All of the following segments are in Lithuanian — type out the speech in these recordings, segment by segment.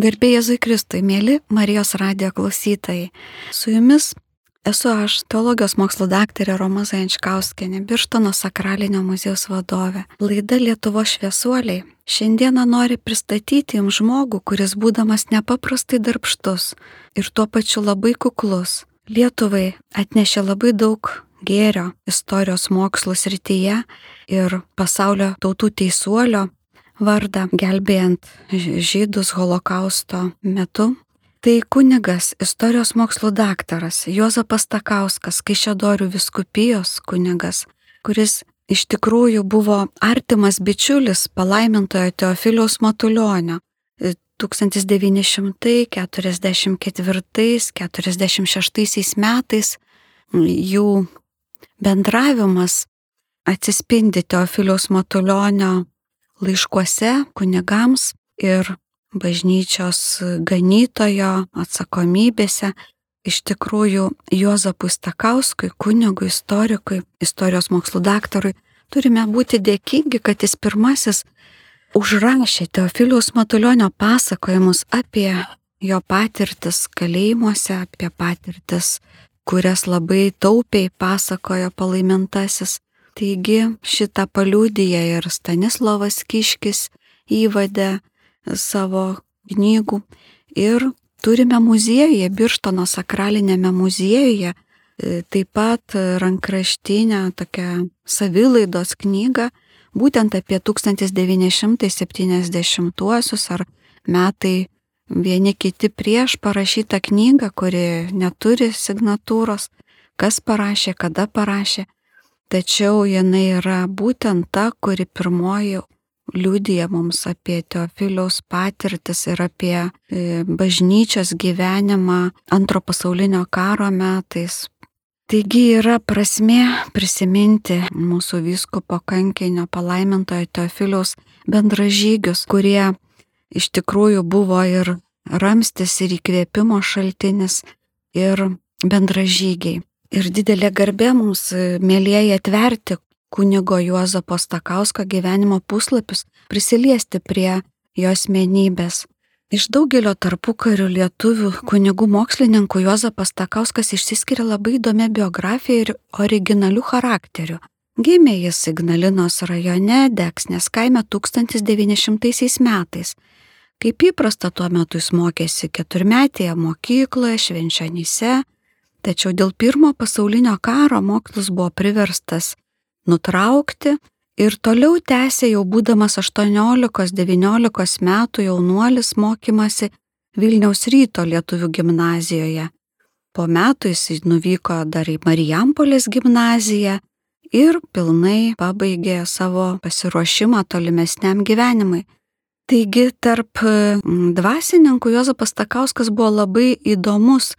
Garbė Jėzui Kristui, mėly Marijos radijo klausytojai. Su jumis esu aš, teologijos mokslo daktarė Roma Zajančkauskenė, Birštono sakralinio muziejaus vadovė. Laida Lietuvo šviesuoliai šiandieną nori pristatyti jums žmogų, kuris būdamas nepaprastai darbštus ir tuo pačiu labai kuklus. Lietuvai atnešė labai daug gėrio istorijos mokslų srityje ir pasaulio tautų teisuolio vardą, gelbėjant žydus holokausto metu. Tai kunigas, istorijos mokslo daktaras Jozapas Takauskas, Kaišėdorių viskupijos kunigas, kuris iš tikrųjų buvo artimas bičiulis palaimintojo Teofiliaus Matulionio. 1944-46 metais jų bendravimas atsispindi Teofiliaus Matulionio laiškuose kunigams ir bažnyčios ganytojo atsakomybėse. Iš tikrųjų, Juozapui Stakauskui, kunigui, istorikui, istorijos mokslų daktarui, turime būti dėkingi, kad jis pirmasis užrašė Teofiliaus Matulionio pasakojimus apie jo patirtis kalėjimuose, apie patirtis, kurias labai taupiai pasakojo palaimintasis. Taigi šitą paliūdija ir Stanislavas Kiškis įvadė savo knygų. Ir turime muziejuje, Birštono sakralinėme muziejuje, e, taip pat rankraštinę tokią savilaidos knygą, būtent apie 1970-uosius ar metai vieni kiti prieš parašytą knygą, kuri neturi signatūros, kas parašė, kada parašė tačiau jinai yra būtent ta, kuri pirmoji liūdija mums apie Teofiliaus patirtis ir apie e, bažnyčios gyvenimą antro pasaulinio karo metais. Taigi yra prasme prisiminti mūsų vyskupo kankinio palaimintojo Teofiliaus bendražygius, kurie iš tikrųjų buvo ir ramstis ir įkvėpimo šaltinis ir bendražygiai. Ir didelė garbė mums, e, mėlyjeji, atverti kunigo Juozapo Stakausko gyvenimo puslapius, prisiliesti prie jo asmenybės. Iš daugelio tarpukarių lietuvių kunigų mokslininkų Juozapas Takauskas išsiskiria labai įdomia biografija ir originaliu charakteriu. Gimė jis Ignalinos rajone, Deksnės kaime 1900 metais. Kaip įprasta tuo metu jis mokėsi keturmetėje mokykloje, švenčianyse, Tačiau dėl pirmo pasaulinio karo mokslas buvo priverstas nutraukti ir toliau tęsė jau būdamas 18-19 metų jaunuolis mokymasi Vilniaus ryto lietuvių gimnazijoje. Po metų jis nuvyko dar į Marijampolės gimnaziją ir pilnai pabaigė savo pasiruošimą tolimesniam gyvenimui. Taigi tarp dvasininkų Jozapas Takauskas buvo labai įdomus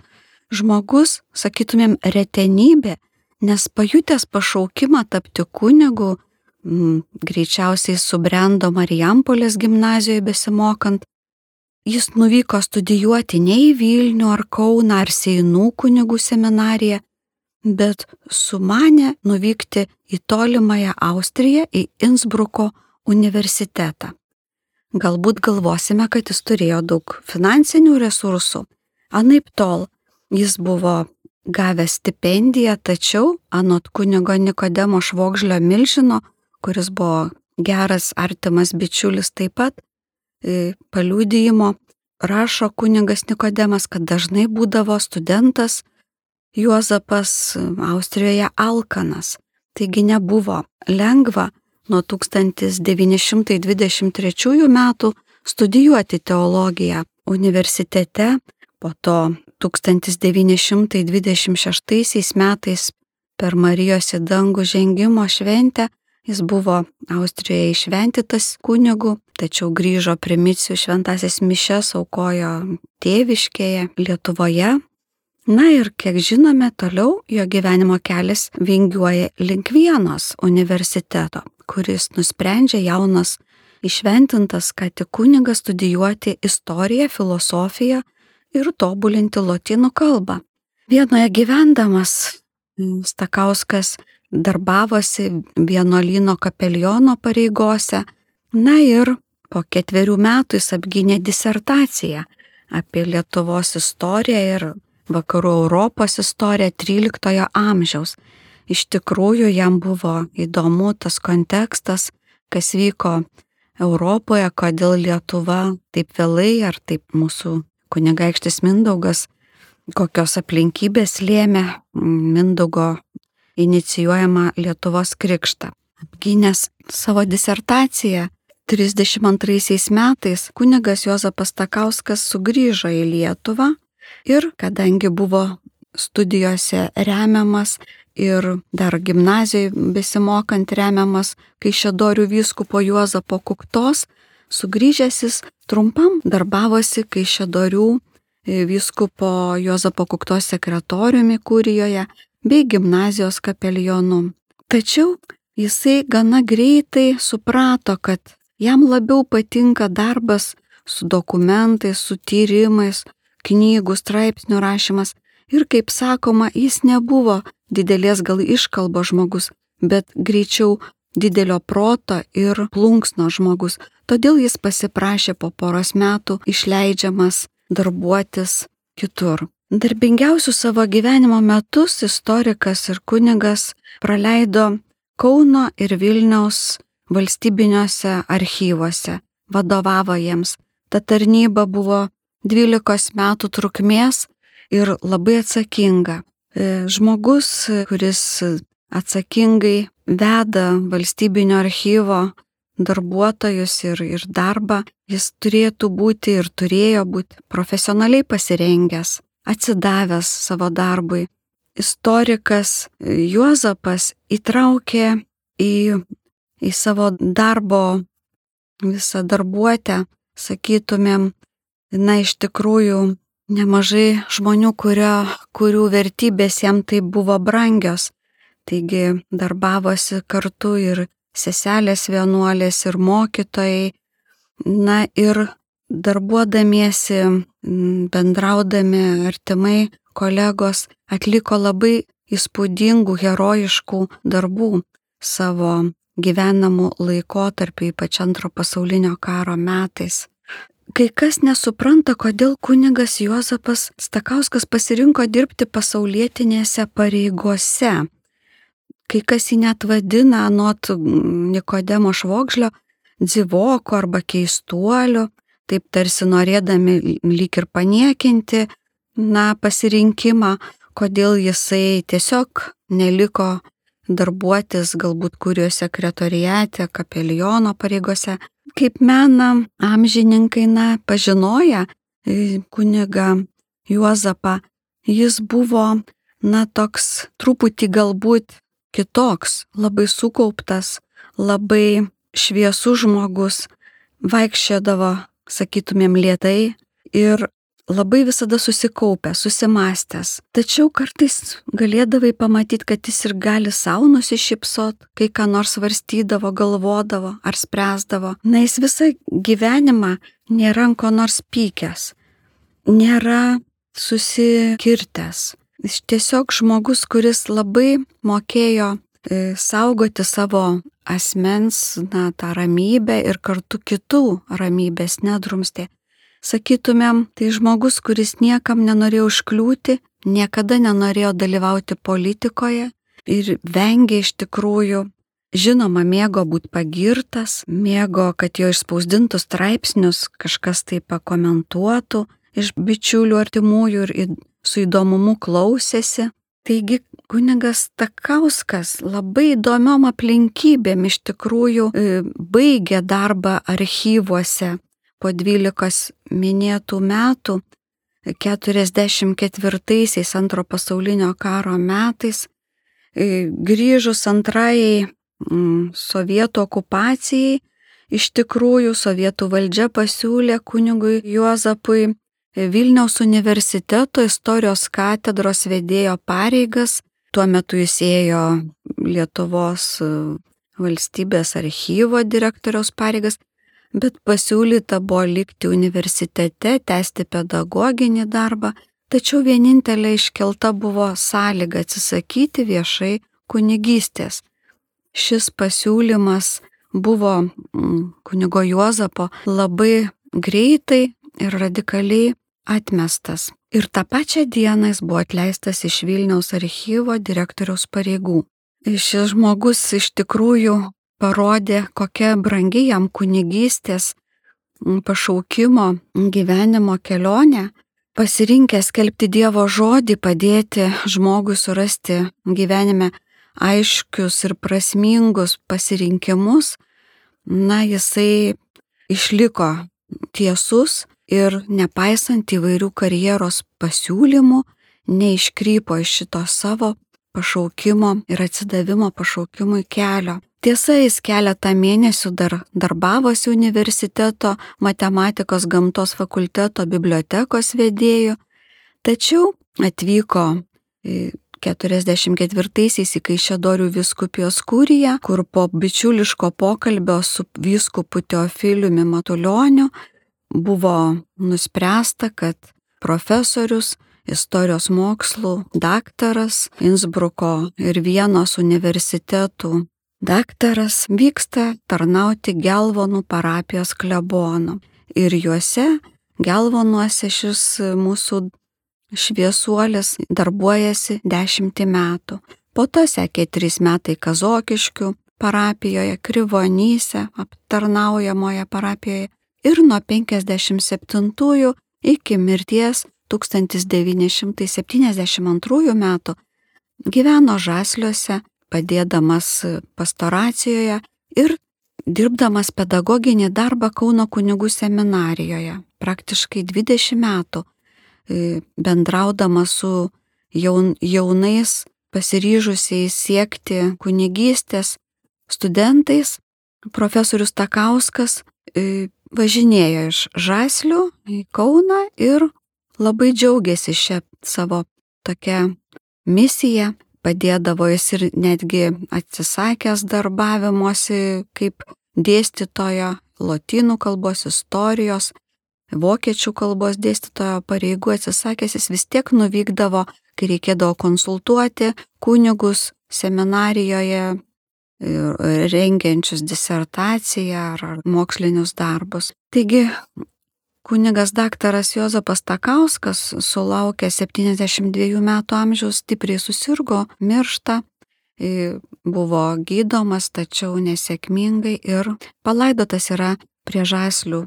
žmogus, sakytumėm, retenybė, nes pajutęs pašaukimą tapti kunigu, mm, greičiausiai subrendo Marijampolės gimnazijoje besimokant, jis nuvyko studijuoti ne į Vilnių ar Kauną ar Seinų kunigų seminariją, bet sumanė nuvykti į tolimąją Austriją, į Innsbruko universitetą. Galbūt galvosime, kad jis turėjo daug finansinių resursų. Anaip tol, Jis buvo gavęs stipendiją, tačiau anot kunigo Nikodemo Švogžlio Milžino, kuris buvo geras artimas bičiulis taip pat, e, paliūdėjimo rašo kunigas Nikodemas, kad dažnai būdavo studentas Juozapas Austrijoje Alkanas. Taigi nebuvo lengva nuo 1923 metų studijuoti teologiją universitete, po to 1926 metais per Marijos į dangų žengimo šventę jis buvo Austrijoje išventytas kunigu, tačiau grįžo primicijų šventasis mišes aukojo tėviškėje Lietuvoje. Na ir kiek žinome, toliau jo gyvenimo kelias vingiuoja link vienos universiteto, kuris nusprendžia jaunas išventintas, ką tik kunigas studijuoti istoriją, filosofiją ir tobulinti lotynų kalbą. Vienoje gyvendamas Stakauskas darbavosi vienuolino kapeliono pareigose, na ir po ketverių metų jis apgynė disertaciją apie Lietuvos istoriją ir vakarų Europos istoriją 13 amžiaus. Iš tikrųjų jam buvo įdomu tas kontekstas, kas vyko Europoje, kodėl Lietuva taip vėlai ar taip mūsų kunigaikštis Mindaugas, kokios aplinkybės lėmė Mindaugo inicijuojama Lietuvos krikštą. Apgynęs savo disertaciją 32 metais kunigas Jozapas Takauskas sugrįžo į Lietuvą ir kadangi buvo studijose remiamas ir dar gimnazijai besimokant remiamas Kaišėdorių vyskupo Juozapo Kuktos, sugrįžęs jis trumpam darbavosi Kaišėdorių e, vyskupo Juozapo Kuktos sekretoriumi kūrijoje bei gimnazijos kapelionu. Tačiau jisai gana greitai suprato, kad jam labiau patinka darbas su dokumentais, su tyrimais, knygų, straipsnių rašymas ir, kaip sakoma, jis nebuvo didelės gal iškalbo žmogus, bet greičiau didelio proto ir plunksno žmogus. Todėl jis pasiprašė po poros metų išleidžiamas darbuotis kitur. Darbingiausių savo gyvenimo metus istorikas ir kunigas praleido Kauno ir Vilniaus valstybiniuose archyvuose, vadovavo jiems. Ta tarnyba buvo 12 metų trukmės ir labai atsakinga. E, žmogus, kuris atsakingai veda valstybinio archyvo darbuotojus ir, ir darbą, jis turėtų būti ir turėjo būti profesionaliai pasirengęs, atsidavęs savo darbui. Istorikas Juozapas įtraukė į, į savo darbo visą darbuotę, sakytumėm, na iš tikrųjų nemažai žmonių, kurio, kurių vertybės jam tai buvo brangios. Taigi darbavosi kartu ir seselės vienuolės, ir mokytojai. Na ir darbuodamiesi, bendraudami artimai kolegos atliko labai įspūdingų, herojiškų darbų savo gyvenamų laikotarpį, ypač antro pasaulinio karo metais. Kai kas nesupranta, kodėl kunigas Juozapas Stakauskas pasirinko dirbti pasaulietinėse pareigose. Kai kas jį net vadina nuot Nikodemo Švogžlio dzivoko arba keistuoliu, taip tarsi norėdami lyg ir paniekinti, na, pasirinkimą, kodėl jisai tiesiog neliko darbuotis galbūt kurio sekretoriate, kapeliono pareigose, kaip mena amžininkai, na, pažinoja e, kuniga Juozapą, jis buvo, na, toks truputį galbūt kitoks, labai sukauptas, labai šviesus žmogus, vaikščiodavo, sakytumėm, lietai ir labai visada susikaupęs, susimastęs. Tačiau kartais galėdavai pamatyti, kad jis ir gali savo nusišypsot, kai ką nors varstydavo, galvodavo ar spręsdavo. Na, jis visą gyvenimą nėra ko nors pykęs, nėra susikirtęs. Tiesiog žmogus, kuris labai mokėjo e, saugoti savo asmens, na, tą ramybę ir kartu kitų ramybės nedrumstė. Sakytumėm, tai žmogus, kuris niekam nenorėjo užkliūti, niekada nenorėjo dalyvauti politikoje ir vengė iš tikrųjų, žinoma, mėgo būti pagirtas, mėgo, kad jo išspausdintus straipsnius kažkas tai pakomentuotų iš bičiulių artimųjų ir su įdomumu klausėsi. Taigi kunigas Takauskas labai įdomiom aplinkybėm iš tikrųjų e, baigė darbą archyvuose po 12 minėtų metų, 44-aisiais antro pasaulinio karo metais, e, grįžus antrajai mm, sovietų okupacijai, iš tikrųjų sovietų valdžia pasiūlė kunigui Juozapui Vilniaus universiteto istorijos katedros vedėjo pareigas. Tuo metu jis ėjo Lietuvos e, valstybės archyvo direktoriaus pareigas bet pasiūlyta buvo likti universitete, tęsti pedagoginį darbą, tačiau vienintelė iškelta buvo sąlyga atsisakyti viešai kunigystės. Šis pasiūlymas buvo mm, kunigo Juozapo labai greitai ir radikaliai atmestas. Ir tą pačią dieną jis buvo atleistas iš Vilniaus archyvo direktoriaus pareigų. Šis žmogus iš tikrųjų parodė, kokia brangi jam kunigystės pašaukimo gyvenimo kelionė, pasirinkęs skelbti Dievo žodį, padėti žmogui surasti gyvenime aiškius ir prasmingus pasirinkimus, na, jisai išliko tiesus ir nepaisant įvairių karjeros pasiūlymų, neiškrypo iš šito savo pašaukimo ir atsidavimo pašaukimui kelio. Tiesa, jis keletą mėnesių dar darbavosi universiteto matematikos gamtos fakulteto bibliotekos vedėjų, tačiau atvyko 44-aisiais į Kaišėdorių viskupijos kūriją, kur po bičiuliško pokalbio su vyskupu Teofiliumi Matulioniu buvo nuspręsta, kad profesorius istorijos mokslų daktaras Innsbruko ir Vienos universitetų daktaras vyksta tarnauti Gelvonų parapijos klebonų. Ir juose, Gelvonuose šis mūsų šviesuolis darbuojasi dešimtį metų. Po to sekė trys metai Kazokiškių parapijoje, Krivonyse, aptarnaujamoje parapijoje ir nuo 57 iki mirties 1972 metų gyveno Žasliuose padėdamas pastoracijoje ir dirbdamas pedagoginį darbą Kauno kunigų seminarijoje. Praktiškai 20 metų e, bendraudamas su jaun, jaunais pasiryžusiais siekti kunigystės studentais, profesorius Takauskas e, važinėjo iš Žaslių į Kauną ir labai džiaugiasi šią savo tokią misiją padėdavo jis ir netgi atsisakęs darbavimuose kaip dėstytojo lotynų kalbos istorijos, vokiečių kalbos dėstytojo pareigų atsisakęs jis vis tiek nuvykdavo, kai reikėdavo konsultuoti kunigus seminarijoje rengiančius disertaciją ar mokslinius darbus. Taigi Kunigas daktaras Jozapas Takauskas sulaukė 72 metų amžiaus, stipriai susirgo, miršta, buvo gydomas, tačiau nesėkmingai ir palaidotas yra prie žaslių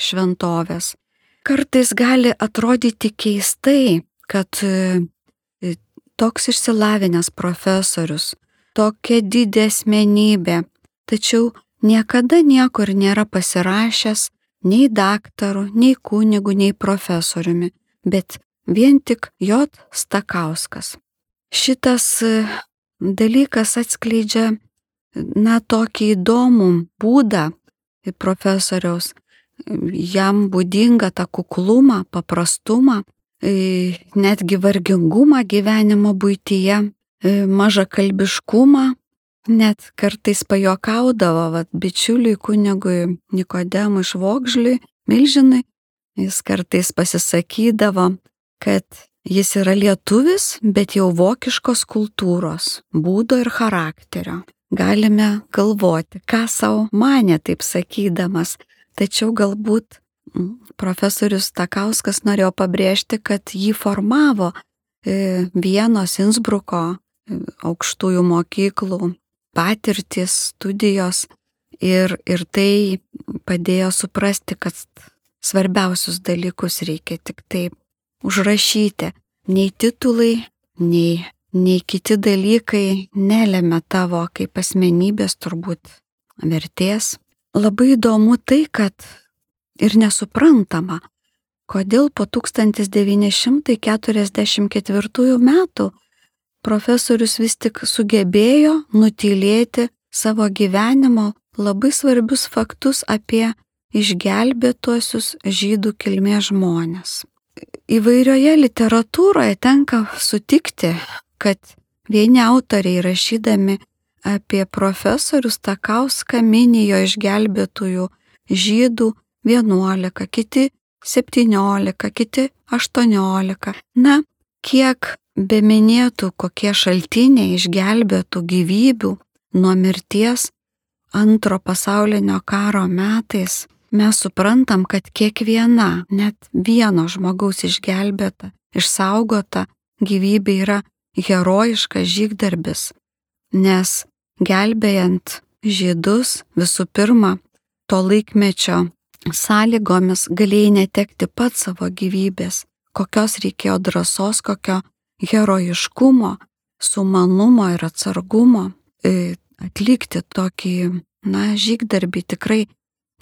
šventovės. Kartais gali atrodyti keistai, kad toks išsilavinęs profesorius, tokia didė asmenybė, tačiau niekada niekur nėra pasirašęs nei daktaru, nei kunigu, nei profesoriumi, bet vien tik J. Stakauskas. Šitas e, dalykas atskleidžia, na, tokį įdomų būdą profesoriaus, jam būdinga tą kuklumą, paprastumą, e, netgi vargingumą gyvenimo būtyje, mažakalbiškumą, net kartais pajokaudavo, vad, bičiuliui kunigui Nikodemui Švogžliui, milžinai, jis kartais pasisakydavo, kad jis yra lietuvis, bet jau vokiškos kultūros, būdo ir charakterio. Galime galvoti, ką savo mane taip sakydamas, tačiau galbūt profesorius Takauskas norėjo pabrėžti, kad jį formavo e, Vienos Innsbruko e, aukštųjų mokyklų patirtis, studijos ir, ir tai padėjo suprasti, kad svarbiausius dalykus reikia tik taip užrašyti. Nei titulai, nei, nei kiti dalykai nelėmė tavo kaip asmenybės turbūt vertės. Labai įdomu tai, kad ir nesuprantama, kodėl po 1944 metų profesorius vis tik sugebėjo nutilėti savo gyvenimo labai svarbius faktus apie išgelbėtuosius žydų kilmės žmonės. Įvairioje literatūroje tenka sutikti, kad vieni autoriai rašydami apie profesorių Stakauską minijo išgelbėtųjų žydų 11, kiti 17, kiti 18. Na, kiek be minėtų kokie šaltiniai išgelbėtų gyvybių nuo mirties, antro pasaulinio karo metais mes suprantam, kad kiekviena, net vieno žmogaus išgelbėta, išsaugota gyvybė yra herojiškas žygdarbis, nes gelbėjant žydus visų pirma, to laikmečio sąlygomis galėjai netekti pat savo gyvybės, kokios reikėjo drąsos, kokio herojiškumo, sumanumo ir atsargumo e, atlikti tokį, na, žygdarbį tikrai,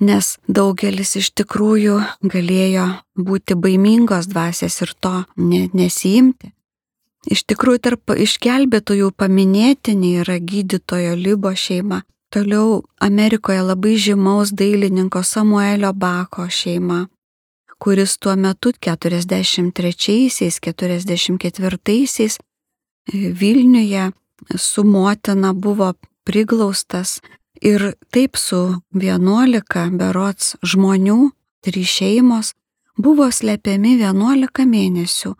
nes daugelis iš tikrųjų galėjo būti baimingos dvasės ir to nesijimti. Iš tikrųjų, tarp išgelbėtojų paminėtini yra gydytojo Libo šeima, toliau Amerikoje labai žymaus dailininko Samuelio Bako šeima, kuris tuo metu 43-44 Vilniuje su motina buvo priglaustas ir taip su 11 berots žmonių, trys šeimos, buvo slepiami 11 mėnesių e,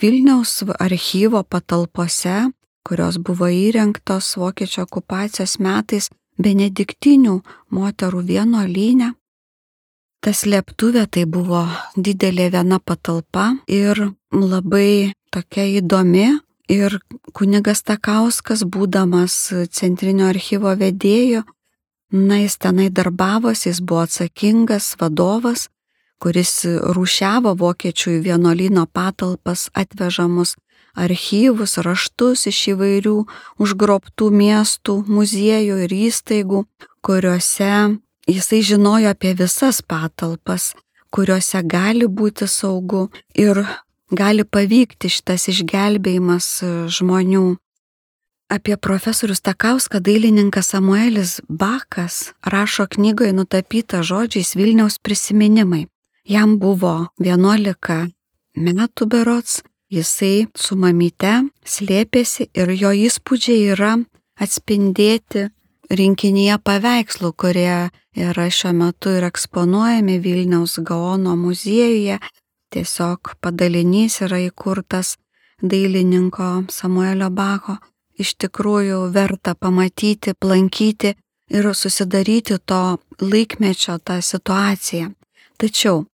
Vilniaus archyvo patalpose, kurios buvo įrengtos vokiečių okupacijos metais benediktinių moterų vienuolynę. Ta slėptuvė tai buvo didelė viena patalpa ir labai tokia įdomi, Ir kunigas Takauskas, būdamas centrinio archyvo vedėjo, na jis tenai darbavosi, jis buvo atsakingas vadovas, kuris rūšiavo vokiečių vienuolino patalpas atvežamus archyvus, raštus iš įvairių užgrobtų miestų, muziejų ir įstaigų, kuriuose jisai žinojo apie visas patalpas, kuriuose gali būti saugu ir gali pavykti šitas išgelbėjimas e, žmonių. Apie profesorių Stakauską dailininkas Samuelis Bakas rašo knygoje nutapyta žodžiais Vilniaus prisiminimai. Jam buvo 11 metų berots, jisai su mamyte slėpėsi ir jo įspūdžiai yra atspindėti rinkinyje paveikslų, kurie yra šiuo metu ir eksponuojami Vilniaus Gaono muziejuje tiesiog padalinys yra įkurtas dailininko Samuelio Bacho. Iš tikrųjų verta pamatyti, plankyti ir susidaryti to laikmečio tą situaciją. Tačiau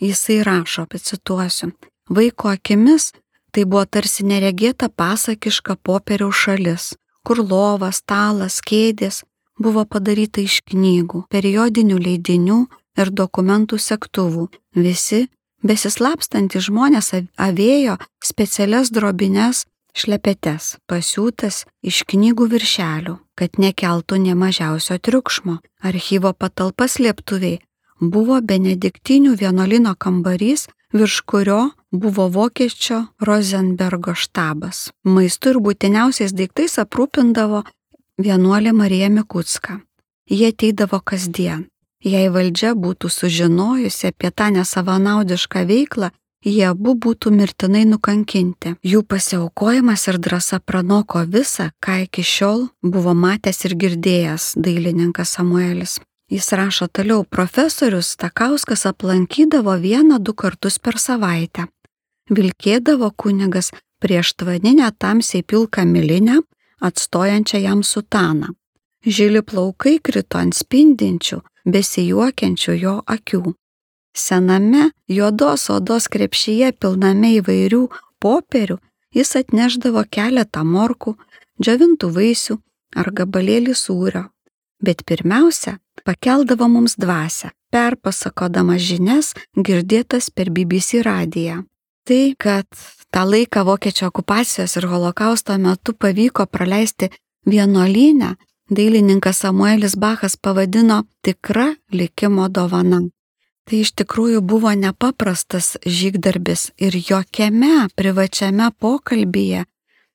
jisai rašo, pacituosiu, vaiko akimis tai buvo tarsi neregėta pasakiška popieriaus šalis, kur lovas, stalas, kėdės buvo padaryta iš knygų, periodinių leidinių ir dokumentų sektuvų, visi Besislapstantys žmonės avėjo specialias drobines šlepetes, pasiūtas iš knygų viršelių, kad nekeltų nemažiausio triukšmo. Archyvo patalpas lieptuviai buvo benediktinių vienuolino kambarys, virš kurio buvo vokiečio Rosenbergo štabas. Maistu ir būtiniausiais daiktais aprūpindavo vienuolė Marija Mikutska. Jie ateidavo kasdien. Jei valdžia būtų sužinojusi apie tą nesavanaudišką veiklą, jie abu būtų mirtinai nukankinti. Jų pasiaukojimas ir drąsa pranoko visą, ką iki šiol buvo matęs ir girdėjęs dailininkas Samuelis. Jis rašo toliau, profesorius Stakauskas aplankydavo vieną du kartus per savaitę. Vilkėdavo kunigas prieš tvaninę tamsiai pilką milinę, atstojančią jam sutaną. Žili plaukai krito ant spindinčių, besijuokiančių jo akių. Sename juodos odos krepšyje pilname įvairių popierių jis atneždavo keletą morkų, džiavintų vaisių ar gabalėlį sūrio. Bet pirmiausia, pakeldavo mums dvasę, perpasakodama žinias girdėtas per BBC radiją. Tai, kad tą laiką vokiečių okupacijos ir holokausto metu pavyko praleisti vienuolynę, dailininkas Samuelis Bachas pavadino tikra likimo dovana. Tai iš tikrųjų buvo nepaprastas žygdarbis ir jokiame privačiame pokalbyje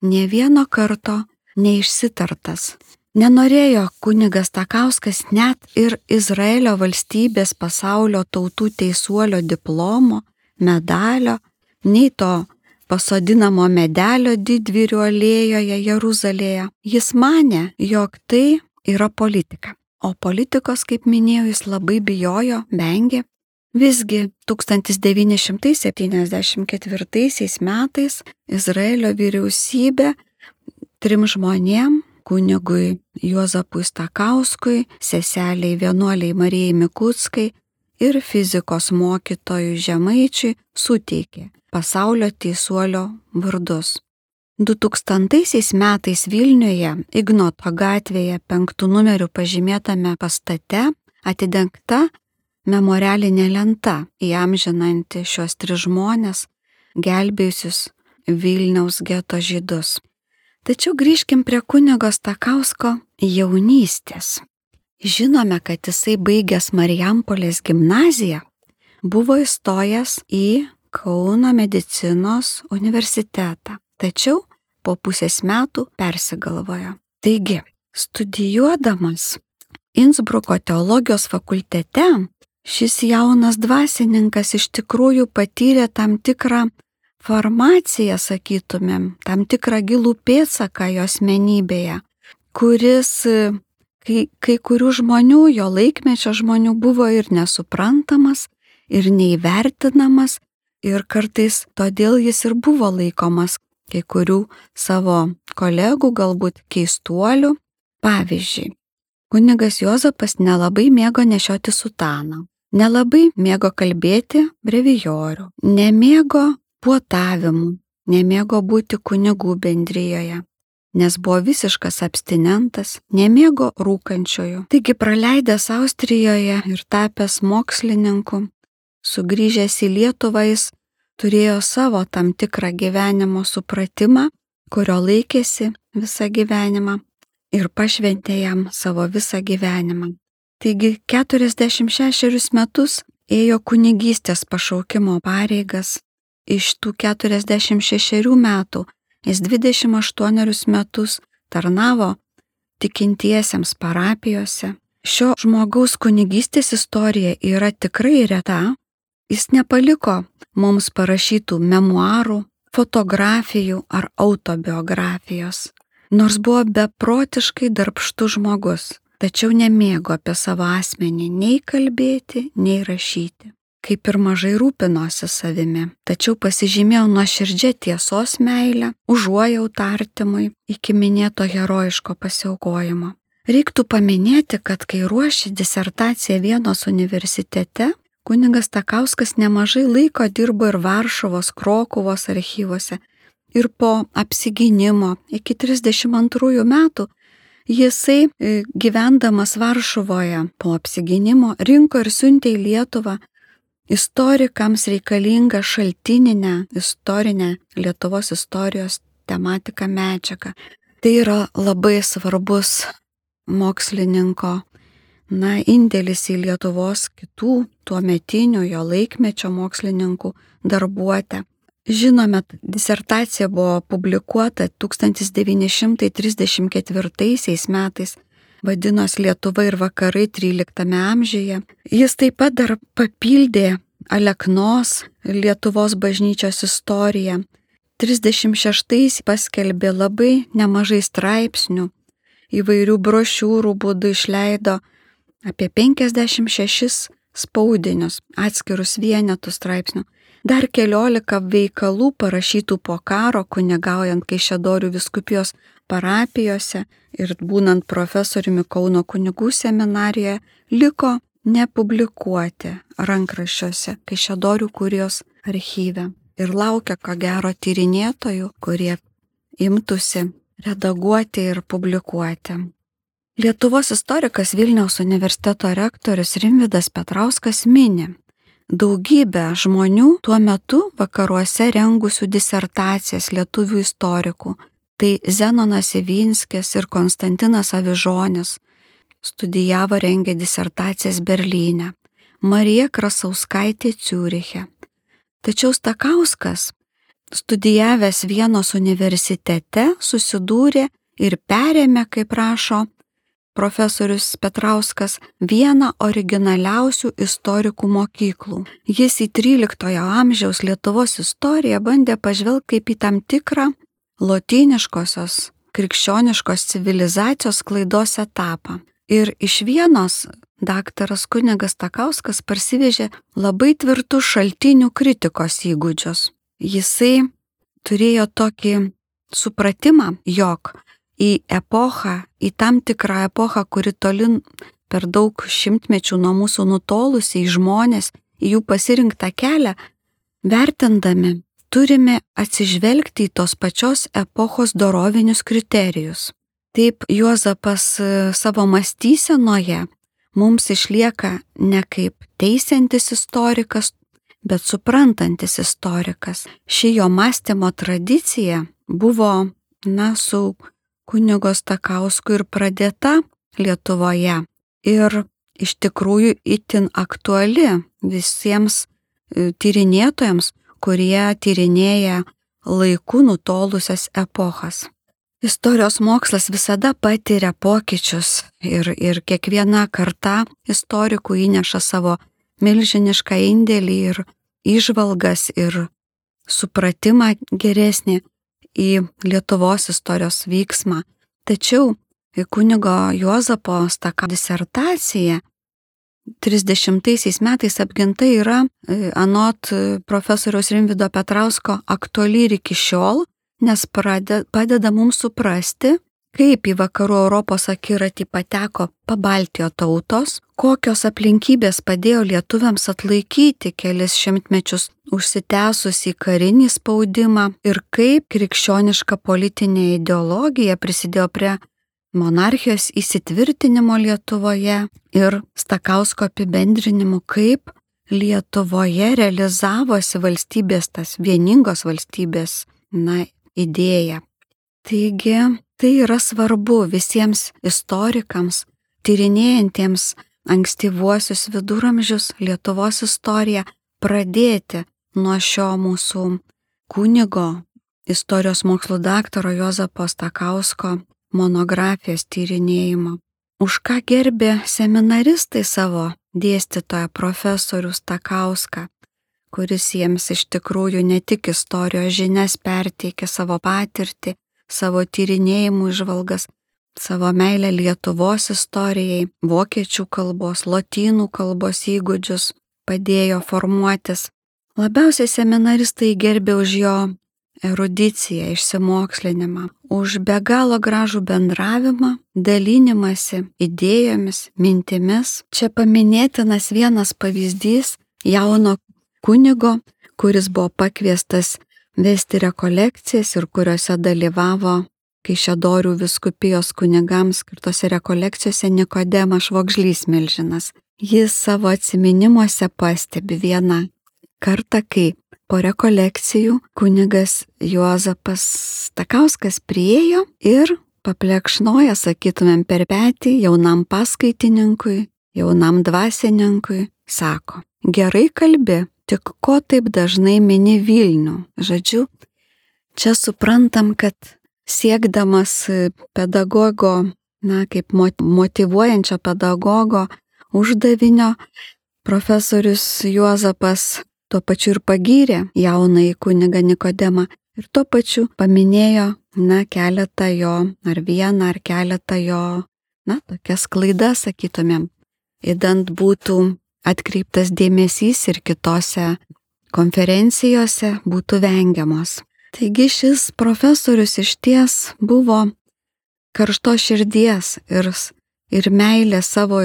ne vieno karto neišsitartas. Nenorėjo kunigas Takauskas net ir Izraelio valstybės pasaulio tautų teisuolio diplomo, medalio, nei to pasodinamo medelio didvyrių alėjoje Jeruzalėje. Jis mane, jog tai yra politika. O politikos, kaip minėjau, jis labai bijojo, vengė. Visgi 1974 metais Izraelio vyriausybė trim žmonėm kunigui Juozapui Stakauskui, seseliai vienuoliai Marijai Mikutskai ir fizikos mokytojui Žemaičiui suteikė pasaulio teisuolio vardus. 2000 metais Vilniuje Ignoto gatvėje penktų numerių pažymėtame pastate atidengta memorialinė lenta įamžinanti šios tris žmonės, gelbėjusius Vilniaus geto žydus. Tačiau grįžkim prie kunigo Stakausko jaunystės. Žinome, kad jisai baigęs Marijampolės gimnaziją buvo įstojęs į Kauno medicinos universitetą. Tačiau po pusės metų persigalvojo. Taigi, studijuodamas Innsbruko teologijos fakultete, šis jaunas dvasininkas iš tikrųjų patyrė tam tikrą formaciją, sakytumėm, tam tikrą gilų pėtsaką jo asmenybėje, kuris kai, kai kurių žmonių, jo laikmečio žmonių buvo ir nesuprantamas, ir neįvertinamas, ir kartais todėl jis ir buvo laikomas kai kurių savo kolegų, galbūt keistuolių. Pavyzdžiui, kunigas Jozapas nelabai mėgo nešioti sutaną, nelabai mėgo kalbėti brevijorių, nemėgo puotavimų, nemėgo būti kunigų bendryjoje, nes buvo visiškas abstinentas, nemėgo rūkančiojų. Taigi praleidęs Austrijoje ir tapęs mokslininku, sugrįžęs į Lietuvą jis turėjo savo tam tikrą gyvenimo supratimą, kurio laikėsi visą gyvenimą ir pašventė jam savo visą gyvenimą. Taigi 46 metus ėjo kunigystės pašaukimo pareigas, iš tų 46 metų jis 28 metus tarnavo tikintiesiems parapijose. Šio žmogaus kunigystės istorija yra tikrai reta, Jis nepaliko mums parašytų memoarų, fotografijų ar autobiografijos. Nors buvo beprotiškai darbštų žmogus, tačiau nemėgo apie savo asmenį nei kalbėti, nei rašyti. Kaip ir mažai rūpinosi savimi, tačiau pasižymėjo nuoširdžią tiesos meilę, užuojautą artimui iki minėto herojiško pasiaukojimo. Reiktų paminėti, kad kai ruošė disertaciją Vienos universitete, Kuningas Takauskas nemažai laiko dirbo ir Varšuvos, Krokuvos archyvose. Ir po apsiginimo iki 32 metų jisai e, gyvendamas Varšuvoje po apsiginimo rinko ir siuntė į Lietuvą istorikams reikalingą šaltininę istorinę Lietuvos istorijos tematiką medžiagą. Tai yra labai svarbus mokslininko na, indėlis į Lietuvos kitų tuo metinių jo laikmečio mokslininkų darbuotę. Žinome, disertacija buvo publikuota 1934 metais, vadinos Lietuva ir vakarai 13 amžiuje. Jis taip pat dar papildė Aleknos Lietuvos bažnyčios istoriją. 36 paskelbė labai nemažai straipsnių, įvairių brošiūrų būdų išleido apie 56 spaudinius, atskirus vienetus straipsnių, dar keliolika veikalų parašytų po karo, kunigaujant Kaišėdorių viskupijos parapijose ir būnant profesoriumi Kauno kunigų seminarijoje, liko nepublikuoti rankraščiuose Kaišėdorių kurijos archyve ir laukia ko gero tyrinėtojų, kurie imtųsi redaguoti ir publikuoti. Lietuvos istorikas Vilniaus universiteto rektorius Rimvidas Petrauskas mini, daugybę žmonių tuo metu vakaruose rengusių disertacijas lietuvių istorikų, tai Zenonas Ivinskis ir Konstantinas Avižonis, studijavo rengė disertacijas Berlyne, Marija Krasauskaitė Ciuriche. Tačiau Stakauskas, studijavęs Vienos universitete, susidūrė ir perėmė, kaip rašo, profesorius Petrauskas vieną originaliausių istorikų mokyklų. Jis į 13 amžiaus Lietuvos istoriją bandė pažvelgti kaip į tam tikrą lotyniškosios krikščioniškos civilizacijos klaidos etapą. Ir iš vienos daktaras kunigas Takauskas parsivežė labai tvirtų šaltinių kritikos įgūdžius. Jisai turėjo tokį supratimą, jog į epochą, į tam tikrą epochą, kuri tolin per daug šimtmečių nuo mūsų nutolusi į žmonės, į jų pasirinktą kelią, vertindami, turime atsižvelgti į tos pačios epochos dorovinius kriterijus. Taip Juozapas e, savo mąstysenoje mums išlieka ne kaip teisiantis istorikas, bet suprantantis istorikas. Ši jo mąstymo tradicija buvo, na, su kunigo Stakausku ir pradėta Lietuvoje. Ir iš tikrųjų itin aktuali visiems e, tyrinėtojams, kurie tyrinėja laikų nutolusias epochas. Istorijos mokslas visada patiria pokyčius ir, ir kiekviena karta istorikų įneša savo milžinišką indėlį ir išvalgas ir supratimą geresnį į Lietuvos istorijos vyksmą. Tačiau kunigo Juozapo staka disertacija 30 metais apginta yra e, anot profesoriaus Rimvido Petrausko aktuali ir iki šiol, nes padeda mums suprasti, kaip į vakarų Europos akiratį pateko pabaltijo tautos, kokios aplinkybės padėjo lietuviams atlaikyti kelis šimtmečius užsitęsusį karinį spaudimą ir kaip krikščioniška politinė ideologija prisidėjo prie monarchijos įsitvirtinimo Lietuvoje ir Stakausko apibendrinimu, kaip Lietuvoje realizavosi valstybės, tas vieningos valstybės, na, idėja. Taigi, Tai yra svarbu visiems istorikams, tyrinėjantiems ankstyvuosius viduramžius Lietuvos istoriją pradėti nuo šio mūsų kunigo, istorijos mokslo daktaro Jozapo Stakausko monografijos tyrinėjimo. Už ką gerbė seminaristai savo dėstytoją profesorių Stakauską, kuris jiems iš tikrųjų ne tik istorijos žinias perteikė savo patirtį, savo tyrinėjimų išvalgas, savo meilę Lietuvos istorijai, vokiečių kalbos, lotynų kalbos įgūdžius padėjo formuotis. Labiausiai seminaristai gerbė už jo erudiciją, išsimokslinimą, už be galo gražų bendravimą, dalinimąsi idėjomis, mintimis. Čia paminėtinas vienas pavyzdys jauno kunigo, kuris buvo pakviestas vesti rekolekcijas ir kuriuose dalyvavo Kaišėdorių viskupijos kunigams skirtose rekolekcijose Nikodemas Švogžlys Milžinas. Jis savo atminimuose pastebi vieną kartą, kai po rekolekcijų kunigas Juozapas Stakauskas priejo ir paplekšnoja, sakytumėm, per petį jaunam paskaitininkui, jaunam dvasininkui, sako, gerai kalbi, Tik ko taip dažnai mini Vilnių? Žodžiu, čia suprantam, kad siekdamas pedagogo, na, kaip motivuojančio pedagogo uždavinio, profesorius Juozapas tuo pačiu ir pagyrė jaunąjį kunigą Nikodemą ir tuo pačiu paminėjo, na, keletą jo, ar vieną, ar keletą jo, na, tokias klaidas, sakytumėm, įdant būtų atkreiptas dėmesys ir kitose konferencijose būtų vengiamos. Taigi šis profesorius iš ties buvo karšto širdies ir, ir meilė savo,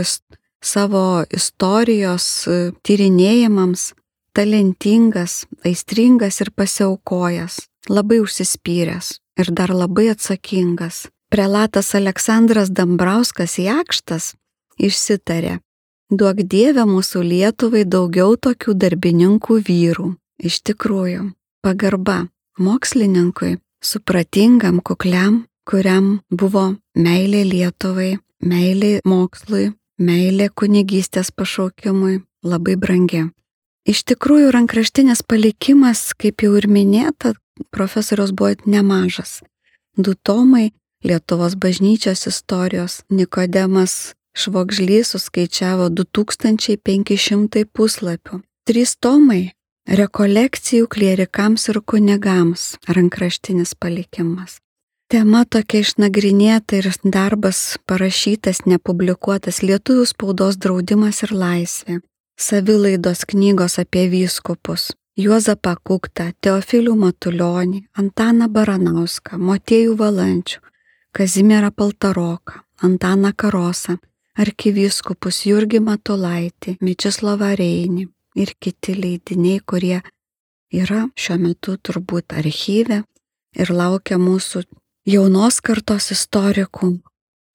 savo istorijos e, tyrinėjimams, talentingas, aistringas ir pasiaukojęs, labai užsispyręs ir dar labai atsakingas. Prelatas Aleksandras Dambrauskas Jakštas išsitarė, Duok Dieve mūsų Lietuvai daugiau tokių darbininkų vyrų. Iš tikrųjų, pagarba mokslininkui, supratingam, kukliam, kuriam buvo meilė Lietuvai, meilė mokslui, meilė kunigystės pašaukimui labai brangi. Iš tikrųjų, rankraštinės palikimas, kaip jau ir minėta, profesorius buvo nemažas. Du tomai Lietuvos bažnyčios istorijos, Nikodemas Švogžlys suskaičiavo 2500 puslapių. Trys tomai - rekolekcijų klierikams ir kunigams - rankraštinis palikimas. Tema tokia išnagrinėta ir darbas parašytas, nepublikuotas lietuvių spaudos draudimas ir laisvė. Savilaidos knygos apie vyskupus. Juozapą Kuktą, Teofilių Matulionį, Antaną Baranauską, Motiejų Valančių, Kazimierą Paltaroką, Antaną Karosą, arkivyskupus Jurgį Matulaitį, Mičislavą Reinį ir kiti leidiniai, kurie yra šiuo metu turbūt archyve ir laukia mūsų jaunos kartos istorikų,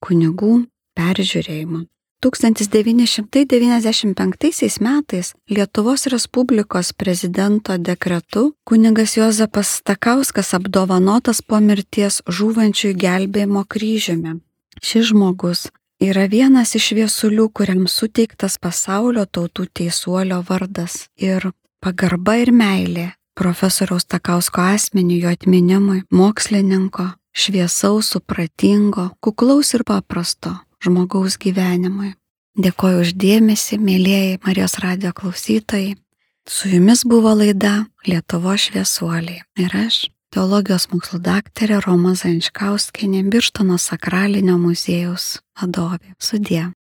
kunigų peržiūrėjimo. 1995 metais Lietuvos Respublikos prezidento dekretu kunigas Jozapas Stakauskas apdovanotas po mirties žūvančiųjų gelbėjimo kryžiumi. Šis žmogus yra vienas iš viesulių, kuriam suteiktas pasaulio tautų teisuolio vardas ir pagarba ir meilė profesoriaus Takausko asmeniu jo atminimui, mokslininko, šviesaus, supratingo, kuklaus ir paprasto žmogaus gyvenimui. Dėkoju uždėmesi, mėlyjeji Marijos radio klausytojai. Su jumis buvo laida Lietuvo šviesuoliai ir aš, teologijos mokslo daktarė Roma Zančkauskinė, Birštono sakralinio muziejaus vadovė. Sudė.